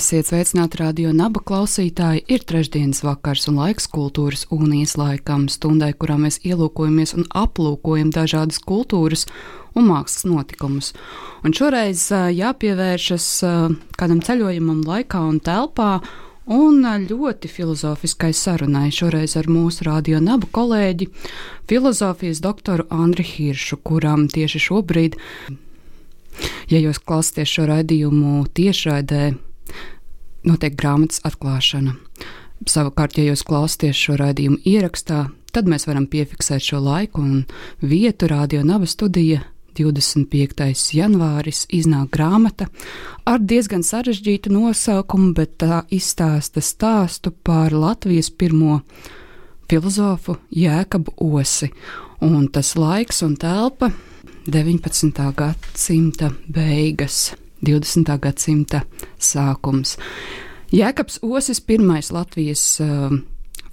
Esiet sveicināti radio naba klausītāji. Ir trešdienas vakars un laiks kultūras unijas laikam, stundai, kurā mēs ielūkojamies un aplūkojam dažādas kultūras un mākslas notikumus. Un šoreiz jāpievēršas kādam ceļojumam laikā un telpā. Un ļoti filozofiskai sarunai šoreiz ar mūsu radio nabu kolēģi, filozofijas doktoru Andri Hiršu, kuram tieši šobrīd, ja jūs klausāties šo raidījumu tiešraidē, notiek grāmatas atklāšana. Savukārt, ja jūs klausāties šo raidījumu ierakstā, tad mēs varam piefiksēt šo laiku un vietu Radio Naba studija. 25. janvāris iznāk grāmata ar diezgan sarežģītu nosaukumu, bet tā izstāsta stāstu par Latvijas pirmo filozofu Jēkabu Osi. Un tas laiks un telpa 19. gadsimta beigas. 20. gadsimta sākums. Jēkabs Osis, pirmais Latvijas uh,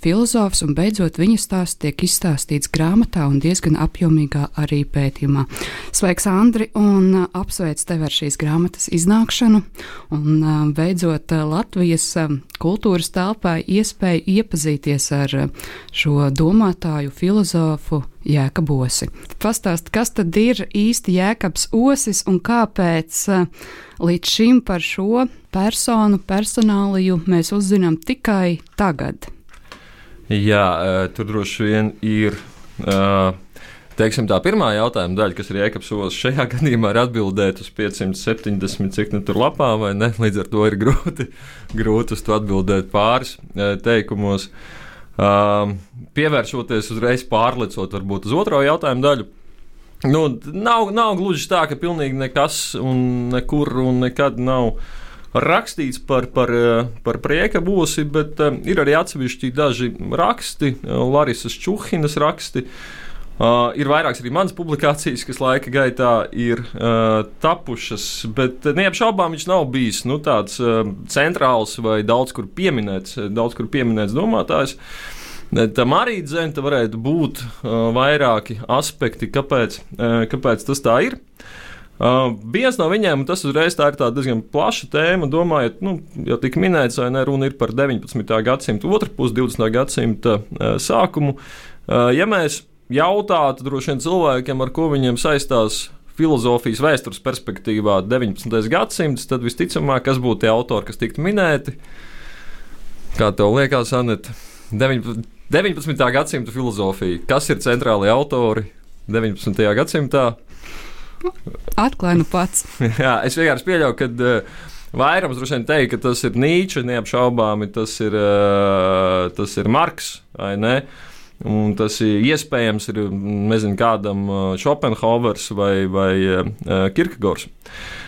filozofs, un beidzot viņa stāsts tiek izstāstīts grāmatā un diezgan apjomīgā arī pētījumā. Sveiks, Andri, un uh, apsveic tevi ar šīs grāmatas iznākšanu, un uh, beidzot uh, Latvijas uh, kultūras telpai iespēju iepazīties ar šo domātāju filozofu Jēkabosi. Pastāst, kas tad ir īsti Jēkabs Osis un kāpēc līdz šim par šo personu, personāliju mēs uzzinām tikai tagad? Jā, tur droši vien ir. Teiksim, tā pirmā jautājuma daļa, kas ir Jēkabs Olas, šajā gadījumā ir atbildēt uz 570, cik nu tur lapā, vai ne? Līdz ar to ir grūti, grūti uz to atbildēt pāris teikumos. Um, pievēršoties uzreiz pārlecot varbūt uz otro jautājumu daļu. Nu, nav, nav gluži tā, ka pilnīgi nekas un nekur un nekad nav rakstīts par, par, par prieka būsi, bet um, ir arī atsevišķi daži raksti, Larisas Čuhinas raksti. Uh, ir vairākas arī manas publikācijas, kas laika gaitā ir uh, tapušas, bet neapšaubām viņš nav bijis nu, tāds uh, centrāls vai daudz kur pieminēts, daudz kur pieminēts domātājs. Tam arī dzēnta varētu būt uh, vairāki aspekti, kāpēc, uh, kāpēc tas tā ir. Uh, viens no viņiem, tas uzreiz tā ir tā diezgan plaša tēma, domājot, nu, jau tika minēts, vai ne, runa ir par 19. gadsimtu otru pusi, 20. gadsimta uh, sākumu. Uh, ja mēs jautātu droši vien cilvēkiem, ar ko viņiem saistās filozofijas vēstures perspektīvā 19. gadsimts, tad visticamāk, kas būtu tie autori, kas tiktu minēti. Kā tev liekas, Anita? 19. gadsimta filozofija. Kas ir centrālie autori 19. gadsimtā? Atklāj nu pats. Jā, es vienkārši pieļauju, ka. Uh, Vairums droši vien teikt, ka tas ir Nīčs, neapšaubāmi tas ir, uh, tas ir Marks vai ne. Uh, Un tas ir iespējams ir nezinu, kādam Schopenhauers vai, vai Kirkegors.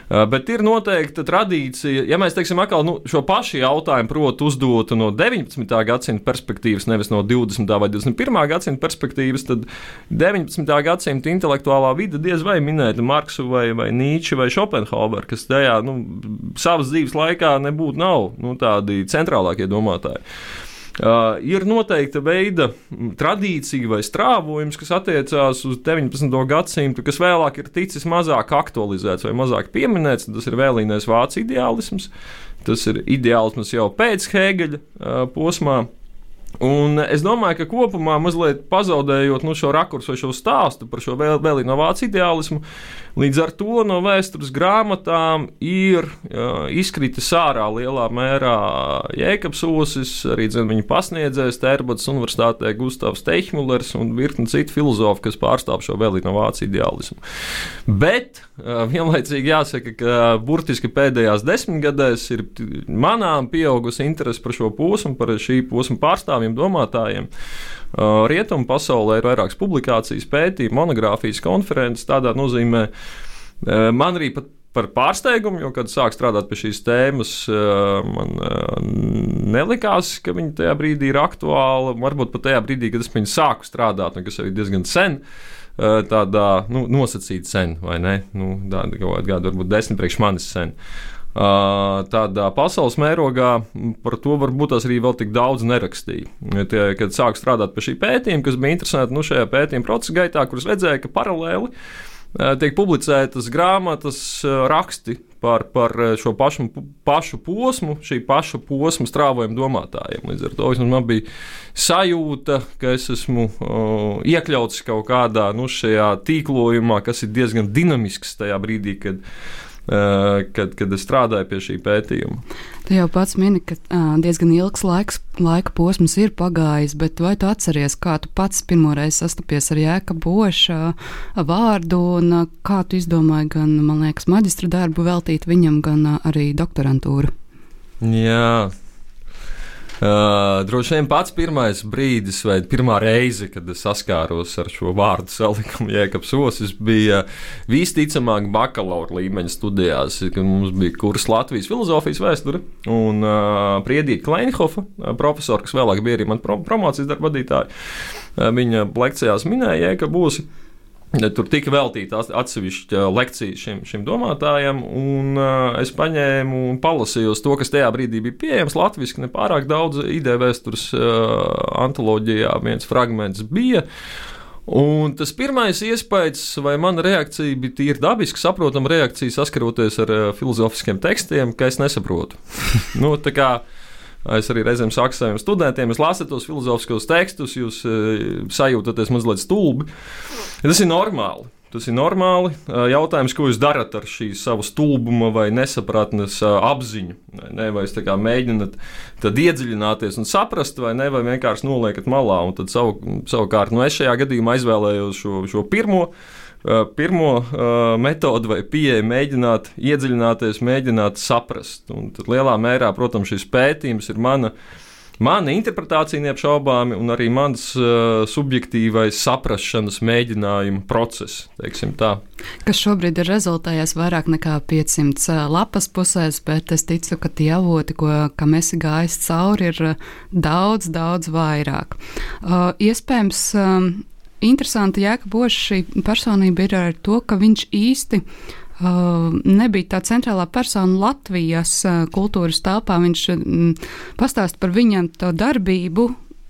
Bet ir noteikta tradīcija, ja mēs teiksim, atkal nu, šo pašu jautājumu protu uzdotu no 19. gadsimta perspektīvas, nevis no 20. vai 21. gadsimta perspektīvas, tad 19. gadsimta intelektuālā vide diez vai minēta Marksu vai, vai Nīču vai Schopenhaueru, kas tajā nu, savas dzīves laikā nebūtu nav nu, tādi centrālākie domātāji. Uh, ir noteikta veida tradīcija vai strāvojums, kas attiecās uz 19. gadsimtu, kas vēlāk ir ticis mazāk aktualizēts vai mazāk pieminēts. Tas ir vēlīnais vācu ideālisms. Tas ir ideālisms jau pēc Hēgeļa uh, posmā. Un es domāju, ka kopumā mazliet pazaudējot nu, šo rakursu vai šo stāstu par šo vēl, vēl inovāciju ideālismu, līdz ar to no vēstures grāmatām ir uh, izkritis ārā lielā mērā Jēkabs Osis, arī dzen, viņa pasniedzējs Tērbatas Universitātē Gustavs Teihmulers un virkni citu filozofu, kas pārstāv šo vēl inovāciju ideālismu. Bet uh, vienlaicīgi jāsaka, ka burtiski pēdējās desmitgadēs ir manām pieaugusi interese par šo posmu, par šī posma pārstāvjiem pārstāvjiem, domātājiem. Uh, rietumu pasaulē ir vairākas publikācijas, pētījumi, monogrāfijas, konferences. Tādā nozīmē uh, man arī pat par pārsteigumu, jo, kad sāk strādāt pie šīs tēmas, man nelikās, ka viņa tajā brīdī ir aktuāla. Varbūt pat tajā brīdī, kad es viņu sāku strādāt, un kas jau ir diezgan sen tādā nu, nosacīta sen, vai ne? Nu, kāda, varbūt desmit priekš manis sen. Tādā pasaules mērogā par to varbūt tas arī vēl tik daudz nerakstīja. Tie, kad sāku strādāt pie šī pētījuma, kas bija interesanti nu, šajā pētījuma procesa gaitā, kuras redzēja, ka paralēli tiek publicētas grāmatas, raksti par, par šo pašu, pašu posmu, šī paša posma strāvojumu domātājiem. Līdz ar to man bija sajūta, ka es esmu uh, iekļauts kaut kādā nu, tīklojumā, kas ir diezgan dinamisks tajā brīdī, kad kad, kad es strādāju pie šī pētījuma. Tu jau pats mini, ka diezgan ilgs laiks, laika posms ir pagājis, bet vai tu atceries, kā tu pats pirmoreiz sastapies ar jēka boša vārdu un kā tu izdomāji gan, man liekas, maģistra darbu veltīt viņam, gan arī doktorantūru? Jā, Uh, droši vien pats pirmais brīdis, vai pirmā reize, kad es saskāros ar šo vārdu salikumu, jēkabs osis, bija visticamāk bakalaura līmeņa studijās, kad mums bija kurs Latvijas filozofijas vēsture un uh, Priedīta Kleinhofa profesora, kas vēlāk bija arī man promocijas darba vadītāja. Uh, viņa lekcijās minēja jēkabs osis. Tur tika veltīta atsevišķa lekcija šim, šim domātājam, un uh, es paņēmu un palasīju to, kas tajā brīdī bija pieejams latviešu. Ne pārāk daudz ideju vēstures uh, antoloģijā viens fragments bija. Un tas pirmais iespējas, vai mana reakcija bija tīri dabiska, saprotama reakcija saskaroties ar uh, filozofiskiem tekstiem, ka es nesaprotu. nu, Es arī reizēm saku saviem studentiem, es lasu tos filozofiskos tekstus, jūs e, sajūtaties mazliet stulbi. Tas ir normāli. Tas ir normāli. E, jautājums, ko jūs darat ar šī savu stulbuma vai nesapratnes e, apziņu? Ne, vai jūs mēģināt iedziļināties un saprast, vai ne, vai vienkārši noliekat malā. Un tad savu, savukārt, nu, es šajā gadījumā izvēlējos šo, šo pirmo pirmo uh, metodi vai pieeju mēģināt iedziļināties, mēģināt saprast. Un tad lielā mērā, protams, šis pētījums ir mana. Mana interpretācija neapšaubāmi, un arī mans uh, subjektīvais saprāšanas mēģinājuma process. Kas šobrīd ir rezultējies vairāk nekā 500 lapas pusēs, bet es ticu, ka tie avoti, ko, kam esi gājis cauri, ir daudz, daudz vairāk. Uh, iespējams, um, interesanti Jēkabos šī personība ir ar to, ka viņš īsti Uh, nebija tā centrālā persona Latvijas uh, kultūras telpā. Viņš mm, pastāsta par viņam to darbību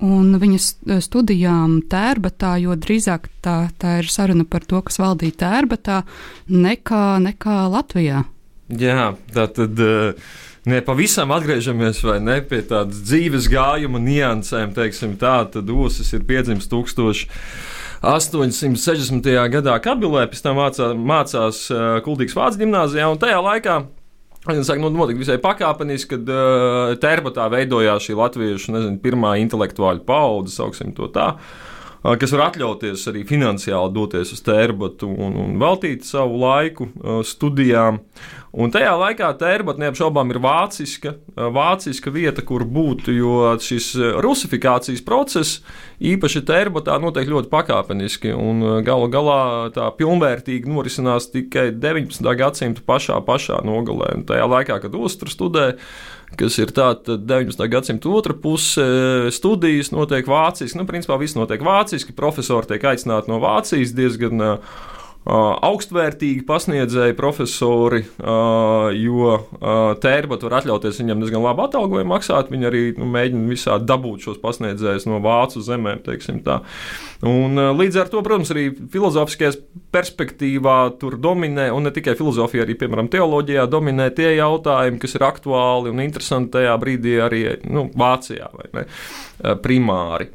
un viņas studijām tērbatā, jo drīzāk tā, tā ir saruna par to, kas valdīja tērbatā, nekā, nekā Latvijā. Jā, tā tad. Uh... Ne pavisam atgriežamies ne, pie tādas dzīves gājuma niansēm, teiksim tā, tad Osis ir piedzimis 1000. 860. gadā Kabilē, pēc tam mācā, mācās uh, Kuldīgas Vācu gimnājā, un tajā laikā saka, nu, notika visai pakāpeniski, kad uh, Tērbatā veidojās šī latviešu, nezinu, pirmā intelektuāļa paudze, sauksim to tā. Uh, kas var atļauties arī finansiāli doties uz tērbatu un, un veltīt savu laiku studijām. Un tajā laikā tērbata neapšaubām ir vāciska, vāciska vieta, kur būt, jo šis rusifikācijas process īpaši tērbatā notiek ļoti pakāpeniski un galu galā tā pilnvērtīgi norisinās tikai 19. gadsimta pašā, pašā nogalē. Un tajā laikā, kad Ostra studēja, kas ir tāda 19. gadsimta otra puse, studijas notiek vāciski. Nu, principā viss notiek vāciski, profesori tiek aicināti no Vācijas diezgan augstvērtīgi pasniedzēji profesori, jo tērbat var atļauties viņam diezgan labu atalgojumu maksāt. Viņi arī nu, mēģina visādi dabūt šos pasniedzējus no vācu zemēm, teiksim tā. Un, līdz ar to, protams, arī filozofiskajā perspektīvā tur dominē, un ne tikai filozofija, arī, piemēram, teoloģijā dominē tie jautājumi, kas ir aktuāli un interesanti tajā brīdī arī nu, Vācijā vai ne, primāri.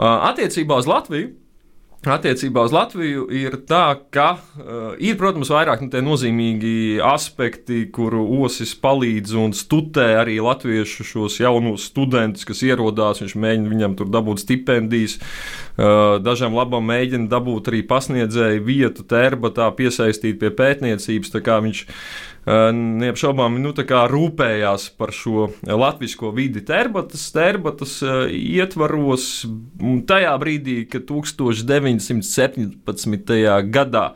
Attiecībā uz Latviju attiecībā uz Latviju ir tā, ka uh, ir, protams, vairāk nu, nozīmīgi aspekti, kuru osis palīdz un studē arī latviešu šos jaunos studentus, kas ierodās. Viņš mēģina viņam tur dabūt stipendijas, uh, dažām labām mēģina dabūt arī pasniedzēju vietu, tērbatā, piesaistīt pie pētniecības. Viņš neapšaubāmi nu, rūpējās par šo latviešu vidi terbatas, terbatas ietvaros. Tajā brīdī, kad 1917. gadā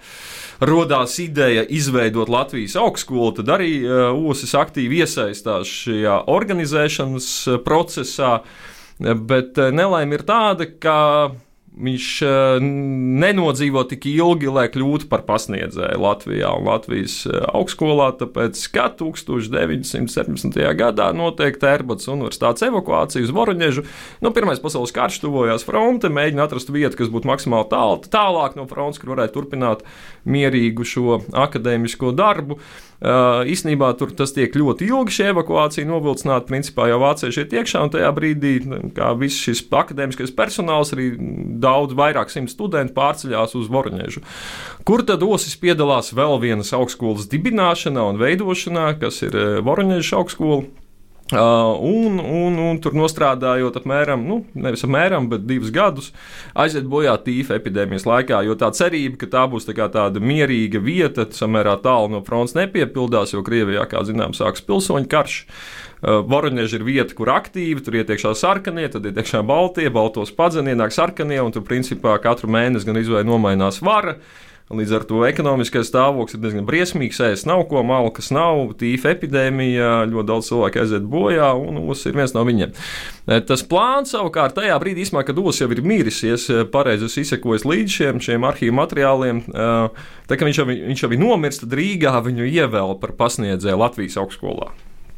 radās ideja izveidot Latvijas augstskolu, tad arī Osis aktīvi iesaistās šajā organizēšanas procesā. Bet nelaime ir tāda, ka viņš eh, nenodzīvo tik ilgi, lai kļūtu par pasniedzēju Latvijā un Latvijas eh, augstskolā. Tāpēc, kad 1917. gadā notiek Tērbats universitātes evakuācija uz Voroņežu, nu, Pirmais pasaules karš tuvojās fronte, mēģina atrast vietu, kas būtu maksimāli tālu, tālāk no frontes, kur varētu turpināt mierīgu šo akadēmisko darbu. Uh, īsnībā tur tas tiek ļoti ilgi, šī evakuācija novilcināta. Principā jau vācieši iet iekšā, un tajā brīdī, viss šis akadēmiskais personāls, arī daudz vairāk simt studentu pārceļās uz Vorņežu. Kur tad Osis piedalās vēl vienas augstskolas dibināšanā un veidošanā, kas ir Vorņežas augstskola. Uh, un, un, un tur strādājot apmēram, nu, nevis apmēram, bet divus gadus, aiziet bojā tīfa epidēmijas laikā. Jo tā cerība, ka tā būs tā tāda mierīga vieta, samērā tālu no fronts nepiepildās, jo Krievijā, kā zināms, sākas pilsoņu karš. Uh, Voroņieži ir vieta, kur aktīvi tur ietiekšā sarkanie, tad ietiekšā baltie, baltos padzeni, ienāk sarkanie, un tur principā katru mēnesi gan izvēle nomainās vara. Līdz ar to ekonomiskais stāvoklis ir diezgan briesmīgs. Ēst nav ko, malkas nav, tīfa epidēmija, ļoti daudz cilvēku aiziet bojā, un Us ir viens no viņiem. E, tas plāns savukārt tajā brīdī, īsmā, kad Us jau ir mīrisies, e, pareizi izsekojis līdz šiem, šiem arhīvu materiāliem, e, tā kā viņš jau, viņš jau ir nomiris, tad Rīgā viņu ievēl par pasniedzēju Latvijas augstskolā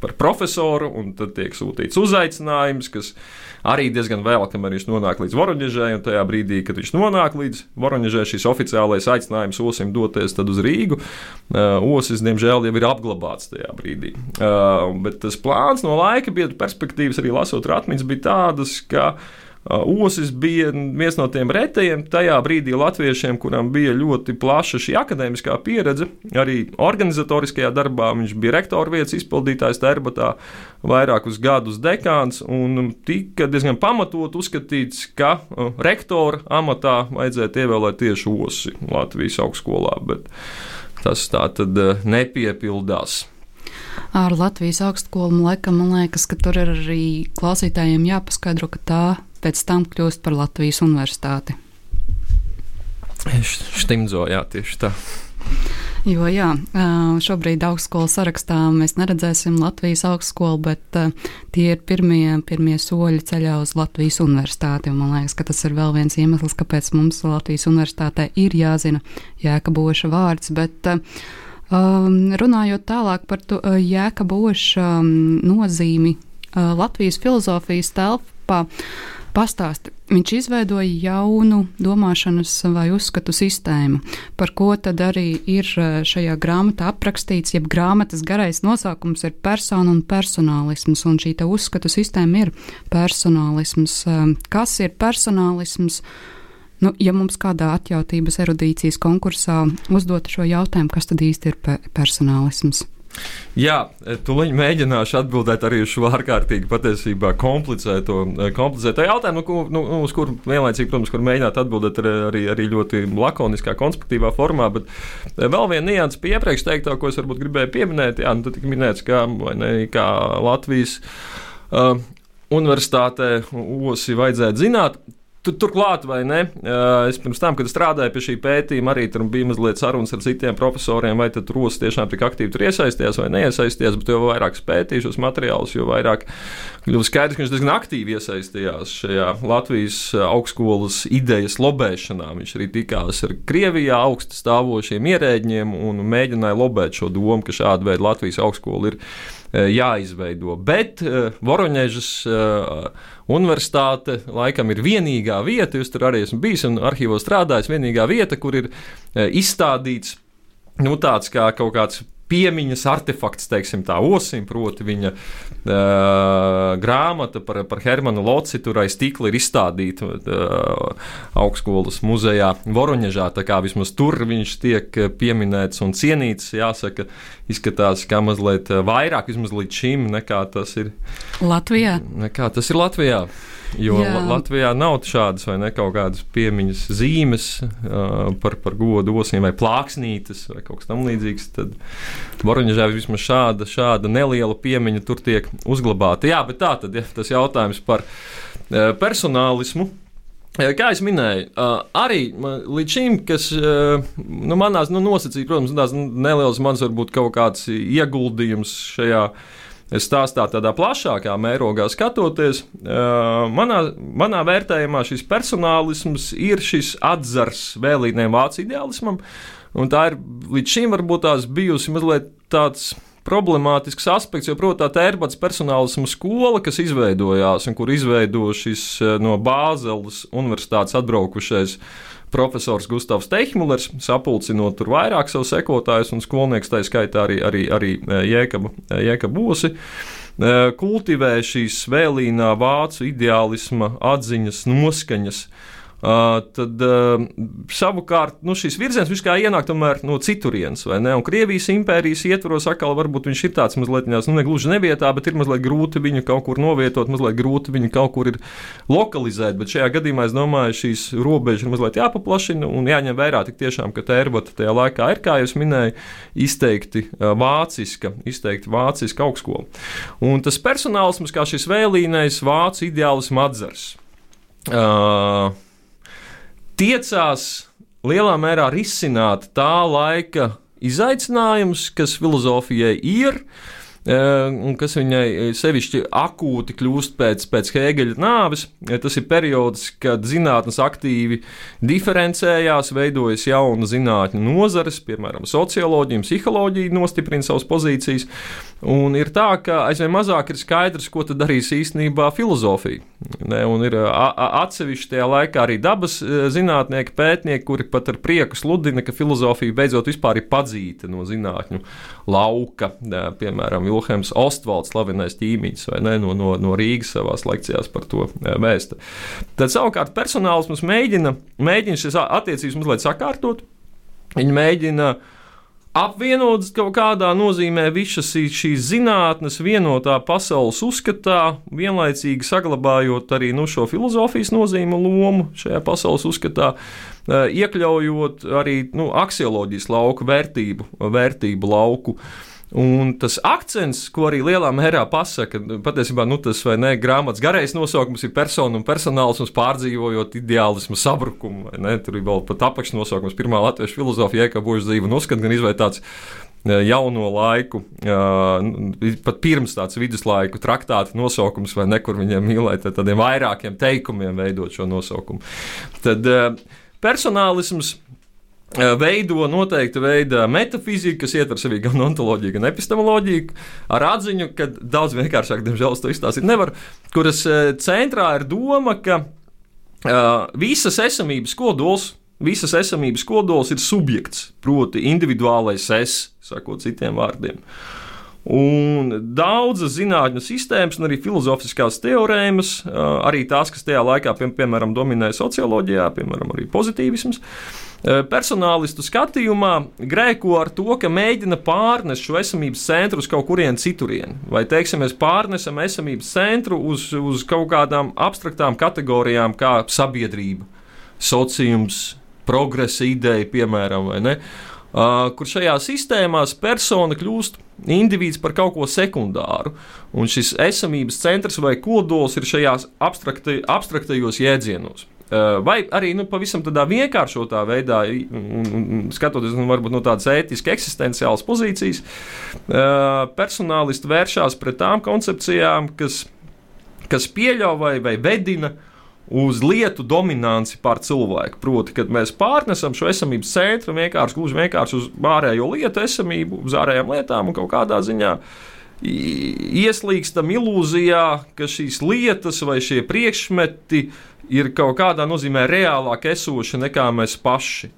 par profesoru, un tad tiek sūtīts uzaicinājums, kas arī diezgan vēl, kamēr viņš nonāk līdz Voroņģežai, un tajā brīdī, kad viņš nonāk līdz Voroņģežai, šis oficiālais aicinājums Osim doties uz Rīgu. Uh, Osis, diemžēl, jau ir apglabāts tajā brīdī. Uh, bet tas plāns no laika biedru perspektīvas, arī lasot ratmiņas, bija tādas, ka Osis bija viens no tiem retajiem tajā brīdī latviešiem, kuram bija ļoti plaša šī akadēmiskā pieredze. Arī organizatoriskajā darbā viņš bija rektora vietas izpildītājs Terbatā, vairākus gadus dekāns, un tika diezgan pamatot uzskatīts, ka rektora amatā vajadzētu ievēlēt tieši Osi Latvijas augstskolā, bet tas tā tad nepiepildās ar Latvijas augstskolu. Laikam, man liekas, ka tur ir arī klausītājiem jāpaskaidro, ka tā pēc tam kļūst par Latvijas universitāti. Štimdzo, jā, tieši tā. Jo jā, šobrīd augstskolu sarakstā mēs neredzēsim Latvijas augstskolu, bet tie ir pirmie, pirmie soļi ceļā uz Latvijas universitāti. Man liekas, ka tas ir vēl viens iemesls, kāpēc mums Latvijas universitātē ir jāzina Jēkaboša vārds. Bet, runājot tālāk par to Jēkaboša nozīmi Latvijas filozofijas telpā, pastāsti. Viņš izveidoja jaunu domāšanas vai uzskatu sistēmu, par ko tad arī ir e, šajā grāmatā aprakstīts, jeb grāmatas garais nosaukums ir persona un personālisms, un šī uzskatu sistēma ir personālisms. E, kas ir personālisms? Nu, ja mums kādā atjautības erudīcijas konkursā uzdot šo jautājumu, kas tad īsti ir pe personālisms? Jā, tūlīt mēģināšu atbildēt arī uz šo ārkārtīgi patiesībā komplicēto, komplicēto jautājumu, nu, nu, uz kuru vienlaicīgi, protams, kur mēģināt atbildēt arī, arī ļoti lakoniskā, konspektīvā formā. Bet vēl viena nianses pie iepriekš teiktā, ko es varbūt gribēju pieminēt, jā, nu, tad tika minēts, kā, ne, Latvijas. Uh, Universitātē osi vajadzētu zināt. Tur, turklāt, vai ne? Es pirms tam, kad strādāju pie šī pētījuma, arī tur bija mazliet sarunas ar citiem profesoriem, vai tad Rosis tiešām tik aktīvi tur iesaistījās vai neiesaistījās. Bet jo vairāk spētīju šos materiālus, jo vairāk kļuva skaidrs, ka viņš diezgan aktīvi iesaistījās šajā Latvijas augstskolas idejas lobēšanā. Viņš arī tikās ar Krievijā augstu stāvošiem ierēģiem un mēģināja lobēt šo domu, ka šāda veida Latvijas augstskola ir jāizveido. Bet Voroņežas universitāte laikam ir vienīgā vieta, jūs tur arī esat bijis un arhīvos strādājis, vienīgā vieta, kur ir izstādīts nu, tāds kā kaut kāds piemiņas artefakts, teiksim, tā osim, proti viņa uh, grāmata par, par Hermanu Loci, tur aiz stikla ir izstādīta uh, augstskolas muzejā Voroņežā, tā kā vismaz tur viņš tiek pieminēts un cienīts, jāsaka, izskatās, kā mazliet vairāk, vismaz līdz šim, nekā tas ir Latvijā. Nekā tas ir Latvijā. Jo Jā. Latvijā nav šādas vai ne kaut kādas piemiņas zīmes uh, par, par godu osiem vai plāksnītes vai kaut kas tamlīdzīgs. Tad Boruņģā vismaz šāda, šāda neliela piemiņa tur tiek uzglabāta. Jā, bet tā tad ja, tas jautājums par uh, personālismu. Kā jau minēju, arī līdz šim, kas nu, manās nu, nosacīja, protams, tās nelielas manas varbūt kaut kāds ieguldījums šajā stāstā tādā plašākā mērogā skatoties, manā, manā vērtējumā šis personālisms ir šis atzars vēlīniem vācu ideālismam, un tā ir līdz šim varbūt tās bijusi mazliet tāds problemātisks aspekts, jo, protams, tā Tērbats personālisma skola, kas izveidojās un kur izveido šis no Bāzeles universitātes atbraukušais profesors Gustavs Teihmulers, sapulcinot tur vairāk savu sekotājus un skolnieks, tā skaitā arī, arī, arī Jēkabu, Jēkabu Bosi kultivē šīs vēlīnā vācu ideālisma atziņas, noskaņas. Uh, tad uh, savukārt nu, šis virziens kā ienāk tomēr no citurienes, vai ne? Un Krievijas impērijas ietvaros atkal varbūt viņš ir tāds mazliet, nu, ne gluži nevietā, bet ir mazliet grūti viņu kaut kur novietot, mazliet grūti viņu kaut kur ir lokalizēt. Bet šajā gadījumā es domāju, šīs robežas ir mazliet jāpaplašina un jāņem vērā tik tiešām, ka Tērbata tajā laikā ir, kā jūs minējāt, izteikti uh, vāciska, izteikti vāciska augstskola. Un tas personālisms kā šis vēlīnais vācu ideālismu atzars. Uh, tiecās lielā mērā risināt tā laika izaicinājumus, kas filozofijai ir. Eh, un kas viņai sevišķi akūti kļūst pēc, pēc Hēgeļa nāves. Eh, tas ir periods, kad zinātnes aktīvi diferencējās, veidojas jauna zinātņu nozares, piemēram, socioloģija, psiholoģija nostiprina savas pozīcijas. Un ir tā, ka aizvien mazāk ir skaidrs, ko tad darīs īstenībā filozofija. Ne, un ir atsevišķi tajā laikā arī dabas eh, zinātnieki, pētnieki, kuri pat ar prieku sludina, ka filozofija beidzot vispār ir padzīta no zinātņu lauka, piemēram, Vilhelms Ostvalds, slavenais ķīmijs, vai ne, no, no, no Rīgas savās lekcijās par to eh, vēsta. Tad savukārt personāls mums mēģina, mēģina šīs attiecības mazliet sakārtot. Viņi mēģina apvienot kaut kādā nozīmē visas šīs zinātnes vienotā pasaules uzskatā, vienlaicīgi saglabājot arī nu, šo filozofijas nozīmu lomu šajā pasaules uzskatā, eh, iekļaujot arī nu, aksioloģijas lauku vērtību, vērtību lauku. Uh, Un tas akcents, ko arī lielā mērā pasaka, patiesībā nu, tas vai ne grāmatas garais nosaukums ir persona un personāls, mums pārdzīvojot ideālismu sabrukumu. Tur ir vēl pat apakšnosaukums, pirmā latviešu filozofija, kā būs dzīve un uzskat, gan izvērt tāds e, jauno laiku, e, pat pirms tāds viduslaiku traktāta nosaukums, vai nekur viņiem mīlēt, tādiem vairākiem teikumiem veidot šo nosaukumu. Tad e, personālisms veido noteikta veida metafiziku, kas ietver sevī gan ontoloģiju, gan epistemoloģiju, ar atziņu, ka daudz vienkāršāk, diemžēl, to izstāstīt nevar, kuras eh, centrā ir doma, ka uh, visas esamības kodols, visas esamības kodols ir subjekts, proti, individuālais es, sakot citiem vārdiem. Un daudzas zinātņu sistēmas, un arī filozofiskās teorēmas, arī tās, kas tajā laikā, pie, piemēram, dominēja socioloģijā, piemēram, arī pozitīvisms, uh, Eh, personālistu skatījumā grēko ar to, ka mēģina pārnest šo esamības centru uz kaut kurien citurien. Vai, teiksim, mēs pārnesam esamības centru uz, uz kaut kādām abstraktām kategorijām, kā sabiedrība, sociums, progresa ideja, piemēram, vai ne? Uh, kur šajā sistēmā persona kļūst indivīds par kaut ko sekundāru, un šis esamības centrs vai kodols ir šajās abstraktajos jēdzienos. Eh, vai arī nu, pavisam tādā vienkāršotā veidā, un, un, skatoties nu, no tādas ētiskas, eksistenciālas pozīcijas, eh, personālisti vēršas pret tām koncepcijām, kas, kas pieļauj vai, vai vedina uz lietu dominanci pār cilvēku. Proti, kad mēs pārnesam šo esamības centru vienkārši, gluži vienkārši uz ārējo lietu esamību, uz ārējām lietām un kaut kādā ziņā ieslīgstam ilūzijā, ka šīs lietas vai šie priekšmeti ir kaut kādā nozīmē reālāk esoša nekā mēs paši.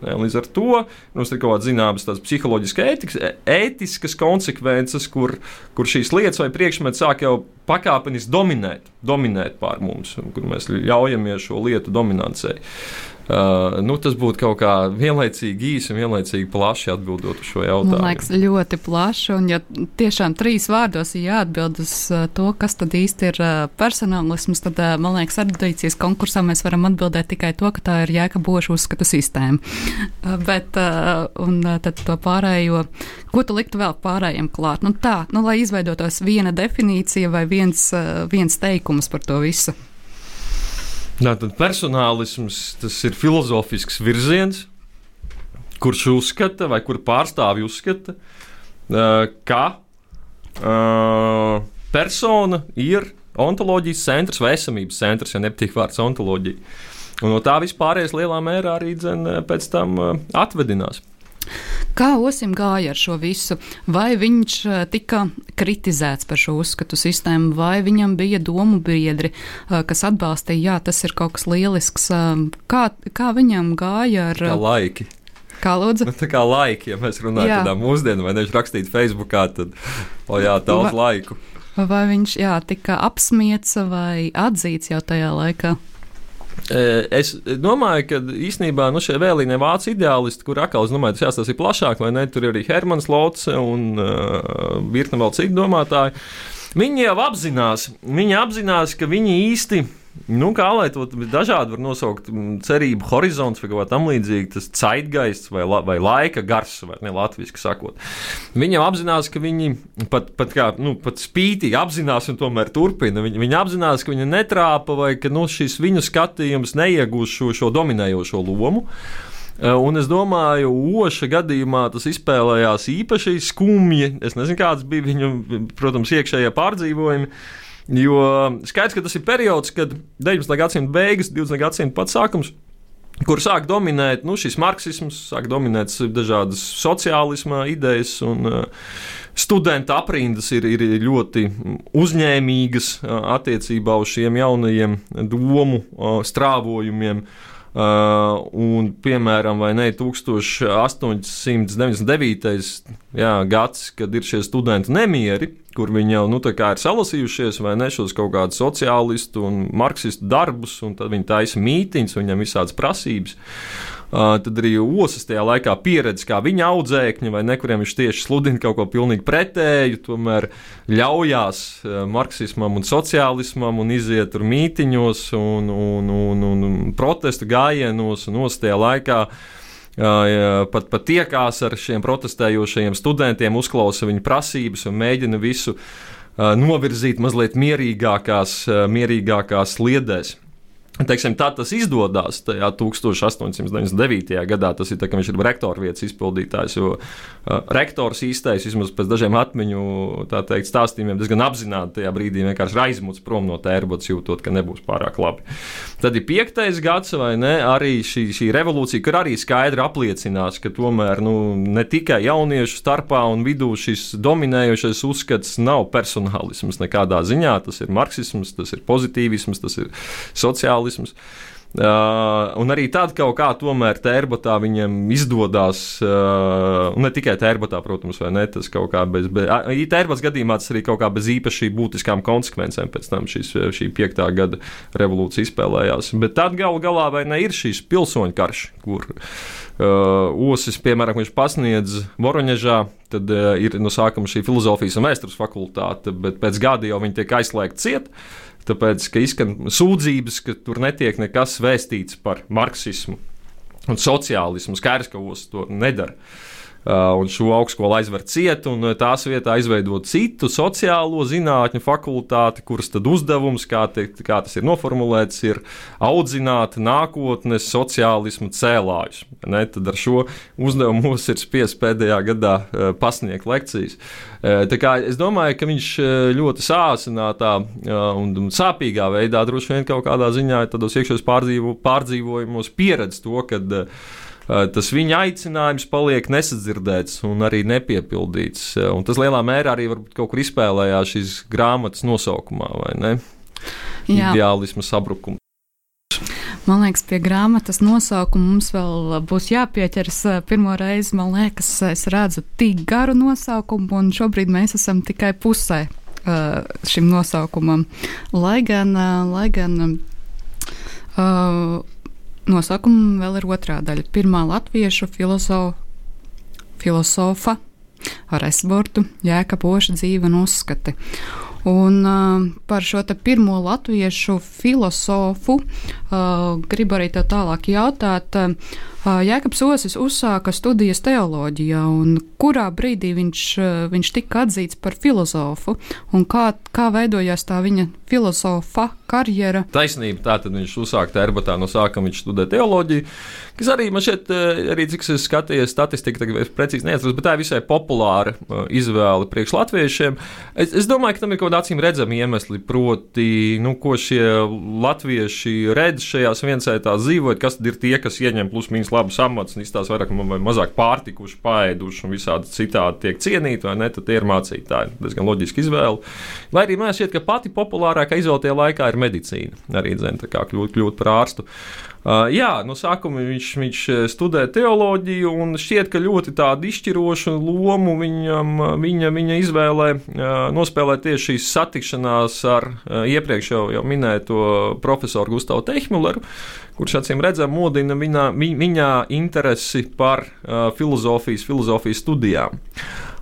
Līdz ar to mums ir kaut kāda zināmas psiholoģiskas, ētiskas, ētiskas konsekvences, kur, kur šīs lietas vai priekšmeti sāk jau pakāpeniski dominēt, dominēt pār mums, kur mēs ļaujamies šo lietu dominancei. Uh, nu, tas būtu kaut kā vienlaicīgi īsi un vienlaicīgi plaši atbildot uz šo jautājumu. Man liekas, ļoti plaši. Un, ja tiešām trīs vārdos ir jāatbild uz uh, to, kas tad īsti ir uh, personālisms, tad, uh, man liekas, erudīcijas konkursā mēs varam atbildēt tikai to, ka tā ir jēga boša uzskatu sistēma. Uh, bet, uh, un uh, tad to pārējo, ko tu liktu vēl pārējiem klāt? Nu, tā, nu, lai izveidotos viena definīcija vai viens, uh, viens teikums par to visu. Tātad personālisms tas ir filozofisks virziens, kurš uzskata, vai kur pārstāvji uzskata, ka persona ir ontoloģijas centrs vai esamības centrs, ja nepatīk vārds ontoloģija. Un no tā vispārējais lielā mērā arī dzen, pēc tam atvedinās. Kā Osim gāja ar šo visu? Vai viņš eh, tika kritizēts par šo uzskatu sistēmu, vai viņam bija domu biedri, eh, kas atbalstīja, jā, tas ir kaut kas lielisks? Eh, kā, kā viņam gāja ar. Kā laiki. Kā lūdzu? Nu, tā kā laiki, ja mēs runājam par mūsdienu, vai nevis rakstīt Facebookā, tad, o jā, daudz vai, laiku. Vai viņš, jā, tika apsmiets vai atzīts jau tajā laikā? Es domāju, ka īstenībā nu, šie vēlīnie vācu ideālisti, kur atkal, es domāju, tas jāstāsta plašāk, vai ne, tur ir arī Hermans Lots un uh, virkne vēl citu domātāju. Viņi jau apzinās, viņi apzinās, ka viņi īsti Nu, kā lai to dažādi var nosaukt, cerību horizonts vai kaut kā tam līdzīga, tas ceitgaists vai, la, vai laika gars, vai ne latviešu sakot. Viņam apzinās, ka viņi pat, pat, kā, nu, pat spītīgi apzinās un tomēr turpina. Viņi, viņi apzinās, ka viņi netrāpa vai ka nu, šis viņu skatījums neiegūs šo, šo dominējošo lomu. E, un es domāju, Oša gadījumā tas izspēlējās īpaši skumji. Es nezinu, kāds bija viņu, protams, iekšējie pārdzīvojumi. Jo skaidrs, ka tas ir periods, kad 19. gadsimta beigas, 20. gadsimta pats sākums kur sāk dominēt nu, šis marksisms, sāk dominēt dažādas sociālisma idejas, un uh, studenta aprindas ir, ir ļoti uzņēmīgas uh, attiecībā uz šiem jaunajiem domu uh, strāvojumiem. Uh, un, piemēram, ne 1899. Jā, gads, kad ir šie studenti nemieri, kur viņi jau nu, ir salasījušies vai ne šos kaut kādus sociālistu un marksistu darbus, un tad viņi taisa mītīņus, viņam visādas prasības. Uh, tad arī osas tajā laikā pieredze, kā viņa audzēkņi, vai ne, kuriem viņš tieši sludina kaut ko pilnīgi pretēju, tomēr ļaujās uh, marksismam un sociālismam un iziet tur mītiņos un, un, un, un, un protestu gājienos un os tajā laikā. Uh, pat, pat tiekās ar šiem protestējošajiem studentiem, uzklausa viņu prasības un mēģina visu uh, novirzīt mazliet mierīgākās, uh, mierīgākās sliedēs. Teiksim, tā tas izdodas tajā 1899. gadā. Tas ir tā, ka viņš ir rektora vietas izpildītājs. Jo uh, rektors īstais, vismaz pēc dažiem atmiņu teikt, stāstījumiem, diezgan apzināti tajā brīdī vienkārši aizmuts prom no tērbotas, jūtot, ka nebūs pārāk labi. Tad ir piektais gads, vai ne? Arī šī, šī revolūcija, kur arī skaidri apliecinās, ka tomēr nu, ne tikai jauniešu starpā un vidū šis dominējošais uzskats nav personālisms nekādā ziņā. Tas ir marksisms, tas ir pozitīvisms, tas ir sociālisms reālisms. Uh, un arī tad kaut kā tomēr tērbatā viņam izdodas, uh, ne tikai tērbatā, protams, vai ne, tas kaut kā bez, bez tērbats gadījumā tas arī kaut kā bez īpaši būtiskām konsekvencēm pēc tam šis, šī piektā gada revolūcija izspēlējās. Bet tad galu galā vai ne ir šīs pilsoņu karš, kur uh, osis, piemēram, viņš pasniedz Voroņežā, tad uh, ir no sākuma šī filozofijas un vēstures fakultāte, bet pēc gada jau viņi tiek aizslēgti ciet. Tāpēc, ka izskan sūdzības, ka tur netiek nekas vēstīts par marksismu un sociālismu. Skaidrs, ka Osakas to nedara. Uh, un šo augstskolu aizver ciet, un uh, tās vietā izveidot citu sociālo zinātņu fakultāti, kuras tad uzdevums, kā, te, kā tas ir noformulēts, ir audzināt nākotnes sociālismu cēlājus. Ne? Tad ar šo uzdevumu mums ir spiests pēdējā gadā uh, pasniegt lekcijas. Tā kā es domāju, ka viņš ļoti sāsinātā un sāpīgā veidā droši vien kaut kādā ziņā tādos iekšējos pārdzīvo, pārdzīvojumos pieredz to, kad Eh, tas viņa aicinājums paliek nesadzirdēts un arī nepiepildīts. Eh, un tas lielā mērā arī kaut kur izspēlējās šīs grāmatas nosaukumā, vai ne? Jā. Ideālisma sabrukums. Man liekas, pie grāmatas nosaukuma mums vēl būs jāpieķers. Eh, pirmo reizi, man liekas, es redzu tik garu nosaukumu, un šobrīd mēs esam tikai pusē šim nosaukumam. Lai gan, lai gan nosaukuma vēl ir otrā daļa. Pirmā latviešu filozofa, filozofa ar esbortu, jēka poša dzīve un uzskati. Un uh, par šo pirmo latviešu filozofu uh, gribu arī tev tālāk jautāt. Uh, Jēkabs Osis uzsāka studijas teoloģijā, un kurā brīdī viņš, viņš tika atzīts par filozofu, un kā, kā veidojās tā viņa filozofa karjera? Taisnība, tā tad viņš uzsāka terbatā no sākuma, viņš studēja teoloģiju, kas arī man šeit, arī cik es skatījos statistiku, tagad es precīzi neatceros, bet tā ir visai populāra izvēle priekš latviešiem. Es, es domāju, ka tam ir kaut kāda acīm redzama iemesli, proti, nu, ko šie latvieši redz šajās viensētās dzīvot, kas ir tie, kas ieņem plus mīnus labus amatus izstāsta vairāk vai mazāk pārtikuši, paēduši un visādi citādi tiek cienīti, vai ne? Tad tie ir mācītāji. Diezgan loģiski izvēle. Lai arī man šķiet, ka pati populārākā izvēle tajā laikā ir medicīna. Arī dzēn, kā kļūt, kļūt par ārstu. Uh, jā, no sākuma viņš, viņš studē teoloģiju, un šķiet, ka ļoti tādu izšķirošu lomu viņam, viņa, viņa izvēlē uh, nospēlē tieši šīs satikšanās ar uh, iepriekš jau, jau minēto profesoru Gustavu Tehmuleru, kurš acīm redzam modina viņā, viņā interesi par filozofijas, filozofijas studijām.